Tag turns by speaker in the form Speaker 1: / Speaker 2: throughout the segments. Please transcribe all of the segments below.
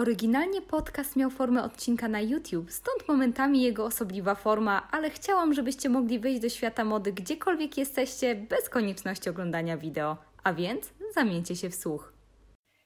Speaker 1: Oryginalnie podcast miał formę odcinka na YouTube, stąd momentami jego osobliwa forma, ale chciałam, żebyście mogli wejść do świata mody gdziekolwiek jesteście, bez konieczności oglądania wideo. A więc zamieńcie się w słuch.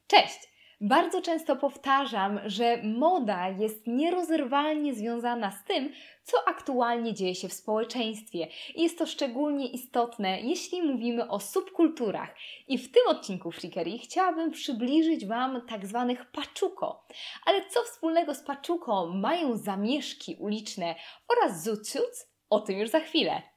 Speaker 2: Cześć! Bardzo często powtarzam, że moda jest nierozerwalnie związana z tym, co aktualnie dzieje się w społeczeństwie. Jest to szczególnie istotne, jeśli mówimy o subkulturach. I w tym odcinku Freakery chciałabym przybliżyć Wam tak zwanych paczuko. Ale co wspólnego z paczuko mają zamieszki uliczne oraz zucuc? O tym już za chwilę.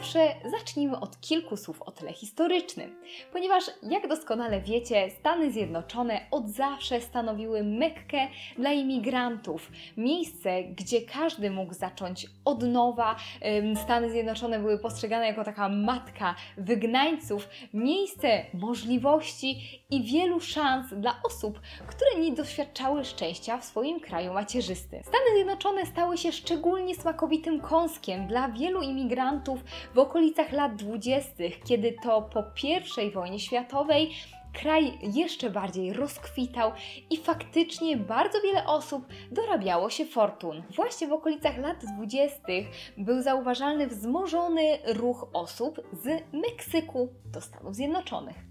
Speaker 2: Zawsze, zacznijmy od kilku słów o tle historycznym, ponieważ, jak doskonale wiecie, Stany Zjednoczone od zawsze stanowiły Mekkę dla imigrantów, miejsce, gdzie każdy mógł zacząć od nowa. Stany Zjednoczone były postrzegane jako taka matka wygnańców, miejsce możliwości i wielu szans dla osób, które nie doświadczały szczęścia w swoim kraju macierzystym. Stany Zjednoczone stały się szczególnie smakowitym kąskiem dla wielu imigrantów w okolicach lat 20., kiedy to po I wojnie światowej kraj jeszcze bardziej rozkwitał i faktycznie bardzo wiele osób dorabiało się fortun. Właśnie w okolicach lat 20. był zauważalny wzmożony ruch osób z Meksyku do Stanów Zjednoczonych.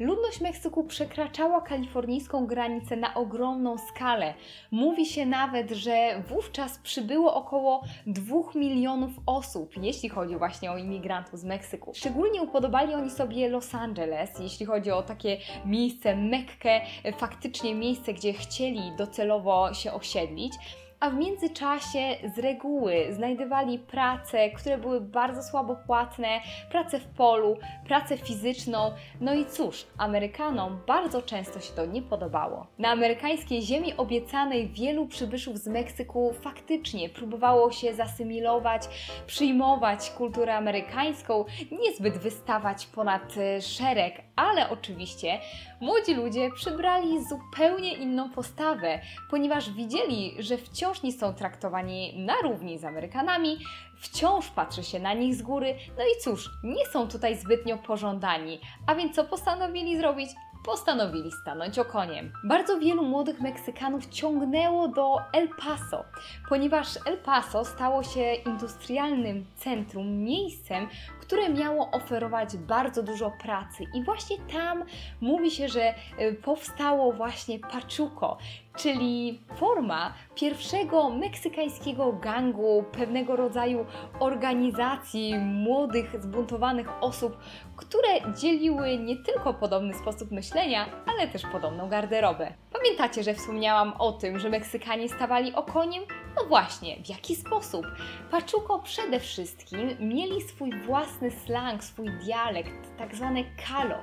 Speaker 2: Ludność Meksyku przekraczała kalifornijską granicę na ogromną skalę. Mówi się nawet, że wówczas przybyło około 2 milionów osób, jeśli chodzi właśnie o imigrantów z Meksyku. Szczególnie upodobali oni sobie Los Angeles, jeśli chodzi o takie miejsce Mekkę, faktycznie miejsce, gdzie chcieli docelowo się osiedlić a w międzyczasie z reguły znajdowali prace, które były bardzo słabo płatne, pracę w polu, pracę fizyczną. No i cóż, Amerykanom bardzo często się to nie podobało. Na amerykańskiej ziemi obiecanej wielu przybyszów z Meksyku faktycznie próbowało się zasymilować, przyjmować kulturę amerykańską, niezbyt wystawać ponad e, szereg, ale oczywiście młodzi ludzie przybrali zupełnie inną postawę, ponieważ widzieli, że wciąż nie są traktowani na równi z Amerykanami, wciąż patrzy się na nich z góry, no i cóż, nie są tutaj zbytnio pożądani. A więc co postanowili zrobić? postanowili stanąć okoniem. Bardzo wielu młodych Meksykanów ciągnęło do El Paso, ponieważ El Paso stało się industrialnym centrum, miejscem, które miało oferować bardzo dużo pracy. I właśnie tam mówi się, że y, powstało właśnie Pachuco, czyli forma pierwszego meksykańskiego gangu, pewnego rodzaju organizacji młodych, zbuntowanych osób, które dzieliły nie tylko podobny sposób myślenia, ale też podobną garderobę. Pamiętacie, że wspomniałam o tym, że Meksykanie stawali okoniem? No właśnie, w jaki sposób? Pachuco przede wszystkim mieli swój własny slang, swój dialekt, tak zwane kalo,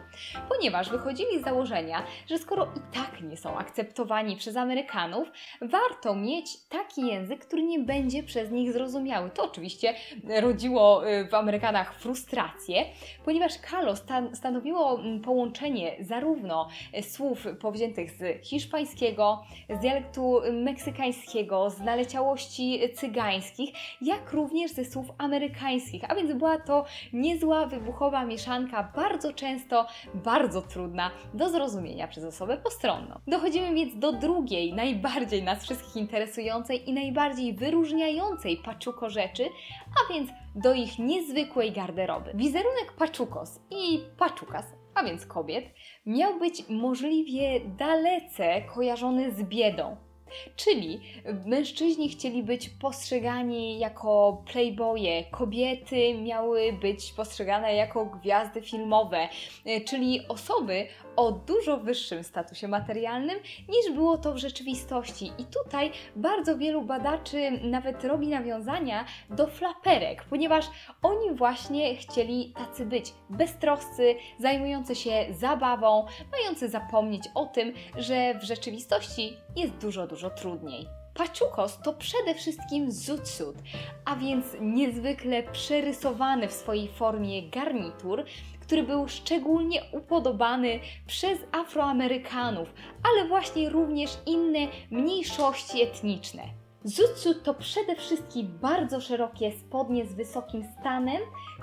Speaker 2: ponieważ wychodzili z założenia, że skoro i tak nie są akceptowani przez Amerykanów, warto mieć taki język, który nie będzie przez nich zrozumiały. To oczywiście rodziło y, w Amerykanach frustrację, ponieważ kalo stan stanowiło mm, połączenie zarówno słów powziętych z hiszpańskiego, z dialektu meksykańskiego, z cygańskich, jak również ze słów amerykańskich, a więc była to niezła, wybuchowa mieszanka, bardzo często bardzo trudna do zrozumienia przez osobę postronną. Dochodzimy więc do drugiej, najbardziej nas wszystkich interesującej i najbardziej wyróżniającej paczuko rzeczy, a więc do ich niezwykłej garderoby. Wizerunek paczukos i paczukas a więc kobiet, miał być możliwie dalece kojarzony z biedą. Czyli mężczyźni chcieli być postrzegani jako playboye, kobiety miały być postrzegane jako gwiazdy filmowe, czyli osoby o dużo wyższym statusie materialnym niż było to w rzeczywistości. I tutaj bardzo wielu badaczy nawet robi nawiązania do flaperek, ponieważ oni właśnie chcieli tacy być beztroscy, zajmujący się zabawą, mający zapomnieć o tym, że w rzeczywistości jest dużo, dużo trudniej. Paczukos to przede wszystkim zutsut, a więc niezwykle przerysowany w swojej formie garnitur, który był szczególnie upodobany przez Afroamerykanów, ale właśnie również inne mniejszości etniczne. Zutsu to przede wszystkim bardzo szerokie spodnie z wysokim stanem,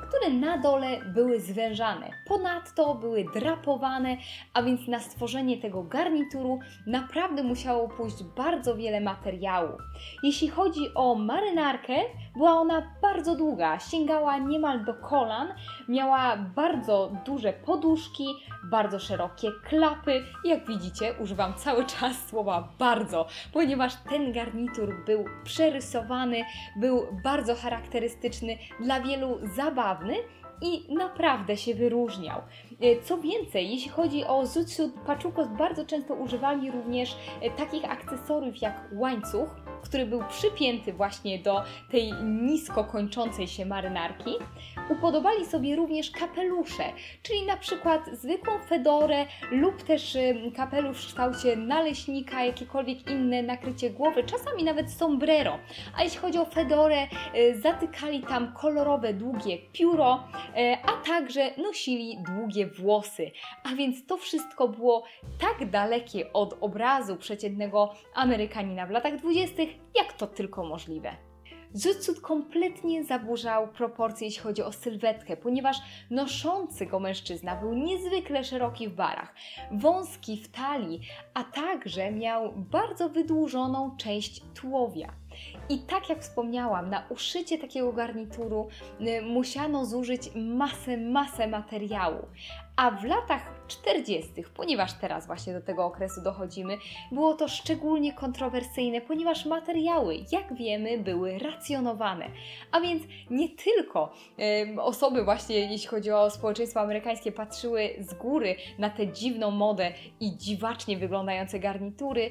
Speaker 2: które na dole były zwężane. Ponadto były drapowane, a więc na stworzenie tego garnituru naprawdę musiało pójść bardzo wiele materiału. Jeśli chodzi o marynarkę, była ona bardzo długa, sięgała niemal do kolan, miała bardzo duże poduszki, bardzo szerokie klapy. Jak widzicie, używam cały czas słowa bardzo, ponieważ ten garnitur był przerysowany, był bardzo charakterystyczny, dla wielu zabawny i naprawdę się wyróżniał. E, co więcej, jeśli chodzi o Zutsu, Paczukos bardzo często używali również e, takich akcesoriów jak łańcuch, który był przypięty właśnie do tej nisko kończącej się marynarki. Upodobali sobie również kapelusze, czyli na przykład zwykłą fedorę lub też kapelusz w kształcie naleśnika, jakiekolwiek inne nakrycie głowy, czasami nawet sombrero. A jeśli chodzi o fedorę, y, zatykali tam kolorowe, długie pióro, a także nosili długie włosy. A więc to wszystko było tak dalekie od obrazu przeciętnego Amerykanina w latach dwudziestych, jak to tylko możliwe. Zutsut kompletnie zaburzał proporcje, jeśli chodzi o sylwetkę, ponieważ noszący go mężczyzna był niezwykle szeroki w barach, wąski w talii, a także miał bardzo wydłużoną część tułowia. I tak jak wspomniałam, na uszycie takiego garnituru y, musiano zużyć masę, masę materiału. A w latach 40., ponieważ teraz właśnie do tego okresu dochodzimy, było to szczególnie kontrowersyjne, ponieważ materiały, jak wiemy, były racjonowane. A więc nie tylko osoby, właśnie jeśli chodzi o społeczeństwo amerykańskie, patrzyły z góry na tę dziwną modę i dziwacznie wyglądające garnitury,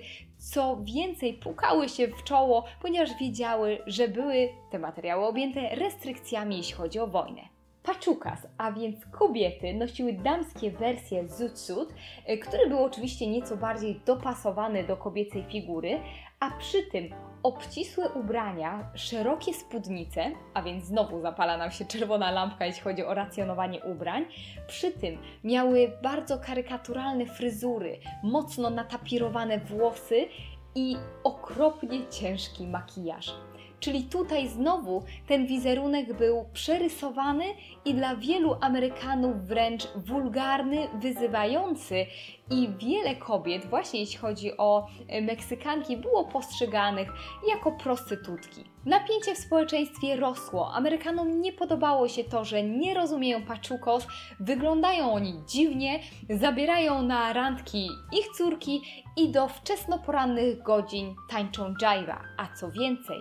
Speaker 2: co więcej, pukały się w czoło, ponieważ wiedziały, że były te materiały objęte restrykcjami, jeśli chodzi o wojnę. Paczukas, a więc kobiety, nosiły damskie wersje zutsut, e, które były oczywiście nieco bardziej dopasowane do kobiecej figury, a przy tym obcisłe ubrania, szerokie spódnice, a więc znowu zapala nam się czerwona lampka, jeśli chodzi o racjonowanie ubrań. Przy tym miały bardzo karykaturalne fryzury, mocno natapirowane włosy i okropnie ciężki makijaż. Czyli tutaj znowu ten wizerunek był przerysowany i dla wielu Amerykanów wręcz wulgarny, wyzywający i wiele kobiet, właśnie jeśli chodzi o e, Meksykanki, było postrzeganych jako prostytutki. Napięcie w społeczeństwie rosło. Amerykanom nie podobało się to, że nie rozumieją paczukos, wyglądają oni dziwnie, zabierają na randki ich córki i do wczesnoporannych godzin tańczą jive'a. A co więcej,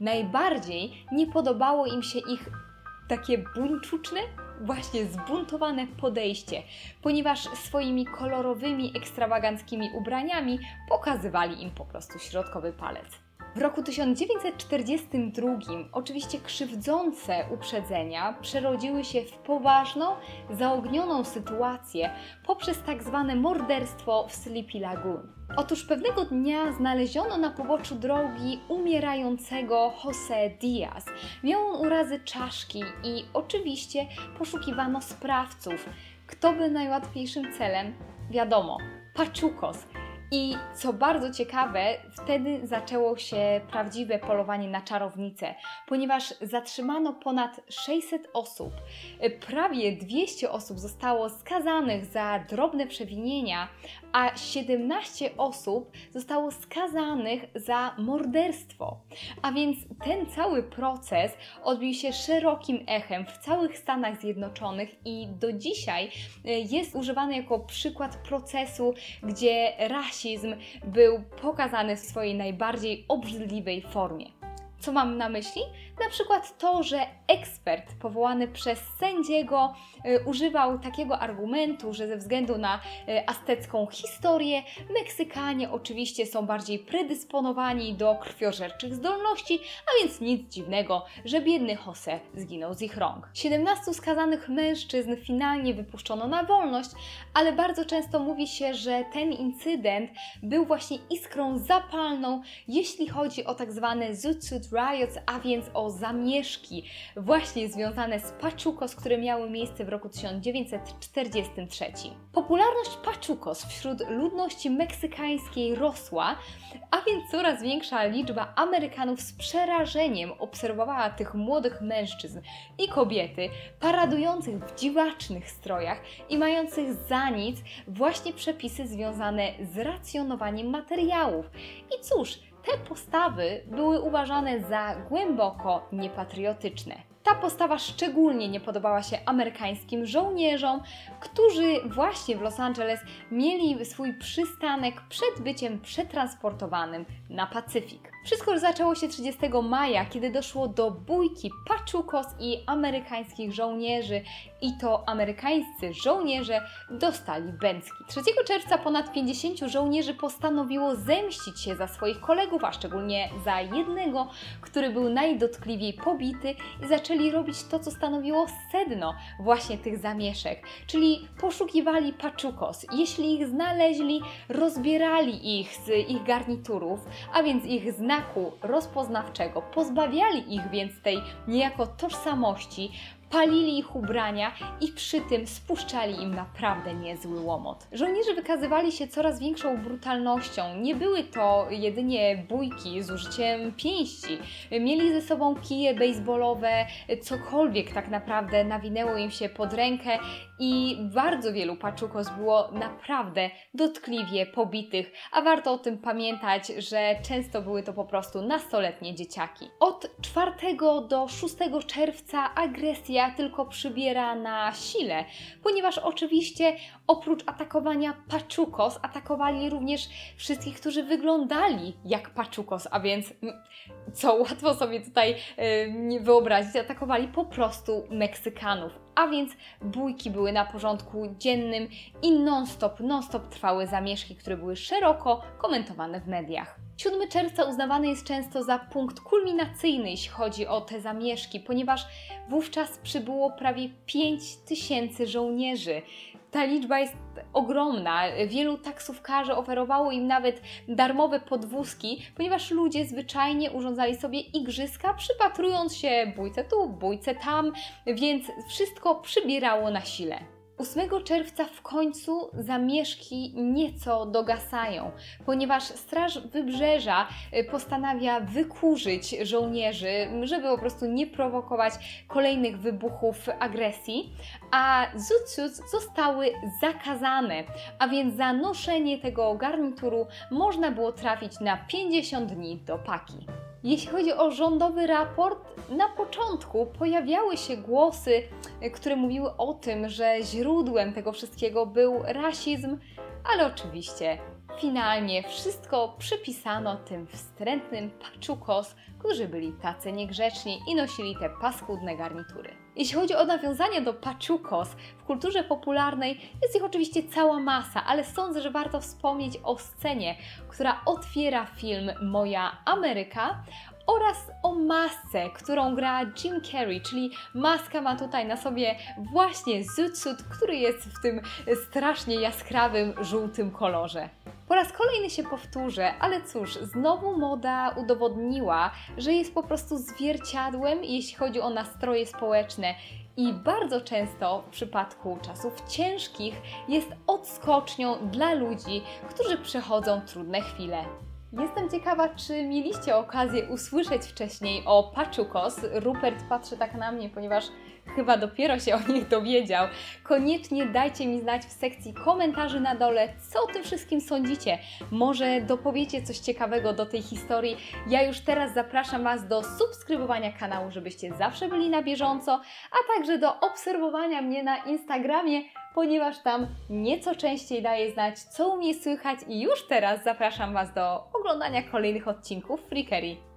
Speaker 2: najbardziej nie podobało im się ich takie buńczuczne, właśnie zbuntowane podejście, ponieważ swoimi kolorowymi, ekstrawaganckimi ubraniami pokazywali im po prostu środkowy palec. W roku 1942 oczywiście krzywdzące uprzedzenia przerodziły się w poważną, zaognioną sytuację poprzez tak zwane morderstwo w Sleepy Lagoon. Otóż pewnego dnia znaleziono na poboczu drogi umierającego Jose Diaz. Miał on urazy czaszki i oczywiście poszukiwano sprawców. Kto był najłatwiejszym celem? Wiadomo, Paczukos, i co bardzo ciekawe, wtedy zaczęło się prawdziwe polowanie na czarownicę, ponieważ zatrzymano ponad 600 osób. Prawie 200 osób zostało skazanych za drobne przewinienia, a 17 osób zostało skazanych za morderstwo. A więc ten cały proces odbił się szerokim echem w całych Stanach Zjednoczonych i do dzisiaj e, jest używany jako przykład procesu, gdzie rasizm był pokazany w swojej najbardziej obrzydliwej formie. Co mam na myśli? Na przykład to, że ekspert powołany przez sędziego y, używał takiego argumentu, że ze względu na y, aztecką historię, Meksykanie oczywiście są bardziej predysponowani do krwiożerczych zdolności, a więc nic dziwnego, że biedny Jose zginął z ich rąk. 17 skazanych mężczyzn finalnie wypuszczono na wolność, ale bardzo często mówi się, że ten incydent był właśnie iskrą zapalną, jeśli chodzi o tak zwane Zutsut Riots, a więc o zamieszki właśnie związane z Pachucos, które miały miejsce w roku 1943. Popularność Pachucos wśród ludności meksykańskiej rosła, a więc coraz większa liczba Amerykanów z przerażeniem obserwowała tych młodych mężczyzn i kobiety paradujących w dziwacznych strojach i mających za nic właśnie przepisy związane z racjonowaniem materiałów. I cóż, te postawy były uważane za głęboko niepatriotyczne. Ta postawa szczególnie nie podobała się amerykańskim żołnierzom, którzy właśnie w Los Angeles mieli swój przystanek przed byciem przetransportowanym na Pacyfik. Wszystko zaczęło się 30 maja, kiedy doszło do bójki Pachucos i amerykańskich żołnierzy i to amerykańscy żołnierze dostali bęcki. 3 czerwca ponad 50 żołnierzy postanowiło zemścić się za swoich kolegów, a szczególnie za jednego, który był najdotkliwiej pobity i zaczęli robić to, co stanowiło sedno właśnie tych zamieszek, czyli poszukiwali Pachucos. Jeśli ich znaleźli, rozbierali ich z ich garniturów, a więc ich znaku rozpoznawczego, pozbawiali ich więc tej niejako tożsamości, palili ich ubrania i przy tym spuszczali im naprawdę niezły łomot. Żołnierze wykazywali się coraz większą brutalnością. Nie były to jedynie bójki z użyciem pięści. Mieli ze sobą kije baseballowe, cokolwiek tak naprawdę nawinęło im się pod rękę i bardzo wielu paczukos było naprawdę dotkliwie pobitych, a warto o tym pamiętać, że często były to po prostu nastoletnie dzieciaki. Od 4 do 6 czerwca agresja tylko przybiera na sile, ponieważ oczywiście oprócz atakowania paczukos atakowali również wszystkich, którzy wyglądali jak paczukos, a więc co łatwo sobie tutaj yy, wyobrazić, atakowali po prostu Meksykanów a więc bójki były na porządku dziennym i non-stop, non-stop trwały zamieszki, które były szeroko komentowane w mediach. 7 czerwca uznawany jest często za punkt kulminacyjny, jeśli chodzi o te zamieszki, ponieważ wówczas przybyło prawie 5 tysięcy żołnierzy. Ta liczba jest ogromna. Wielu taksówkarzy oferowało im nawet darmowe podwózki, ponieważ ludzie zwyczajnie urządzali sobie igrzyska, przypatrując się bójce tu, bójce tam, więc wszystko przybierało na sile. 8 czerwca w końcu zamieszki nieco dogasają, ponieważ Straż Wybrzeża y, postanawia wykurzyć żołnierzy, żeby po prostu nie prowokować kolejnych wybuchów agresji, a zuciuc zostały zakazane, a więc za noszenie tego garnituru można było trafić na 50 dni do paki. Jeśli chodzi o rządowy raport, na początku pojawiały się głosy, które mówiły o tym, że źródłem tego wszystkiego był rasizm, ale oczywiście finalnie wszystko przypisano tym wstrętnym paczukos, którzy byli tacy niegrzeczni i nosili te paskudne garnitury. Jeśli chodzi o nawiązania do paczukos w kulturze popularnej, jest ich oczywiście cała masa, ale sądzę, że warto wspomnieć o scenie, która otwiera film Moja Ameryka oraz o masce, którą gra Jim Carrey, czyli maska ma tutaj na sobie właśnie zutsut, który jest w tym strasznie jaskrawym, żółtym kolorze. Po raz kolejny się powtórzę, ale cóż, znowu moda udowodniła, że jest po prostu zwierciadłem, jeśli chodzi o nastroje społeczne. I bardzo często w przypadku czasów ciężkich jest odskocznią dla ludzi, którzy przechodzą trudne chwile. Jestem ciekawa, czy mieliście okazję usłyszeć wcześniej o Paczukos. Rupert patrzy tak na mnie, ponieważ chyba dopiero się o nich dowiedział. Koniecznie dajcie mi znać w sekcji komentarzy na dole, co o tym wszystkim sądzicie. Może dopowiecie coś ciekawego do tej historii. Ja już teraz zapraszam Was do subskrybowania kanału, żebyście zawsze byli na bieżąco, a także do obserwowania mnie na Instagramie ponieważ tam nieco częściej daję znać, co u mnie słychać i już teraz zapraszam Was do oglądania kolejnych odcinków Freakery.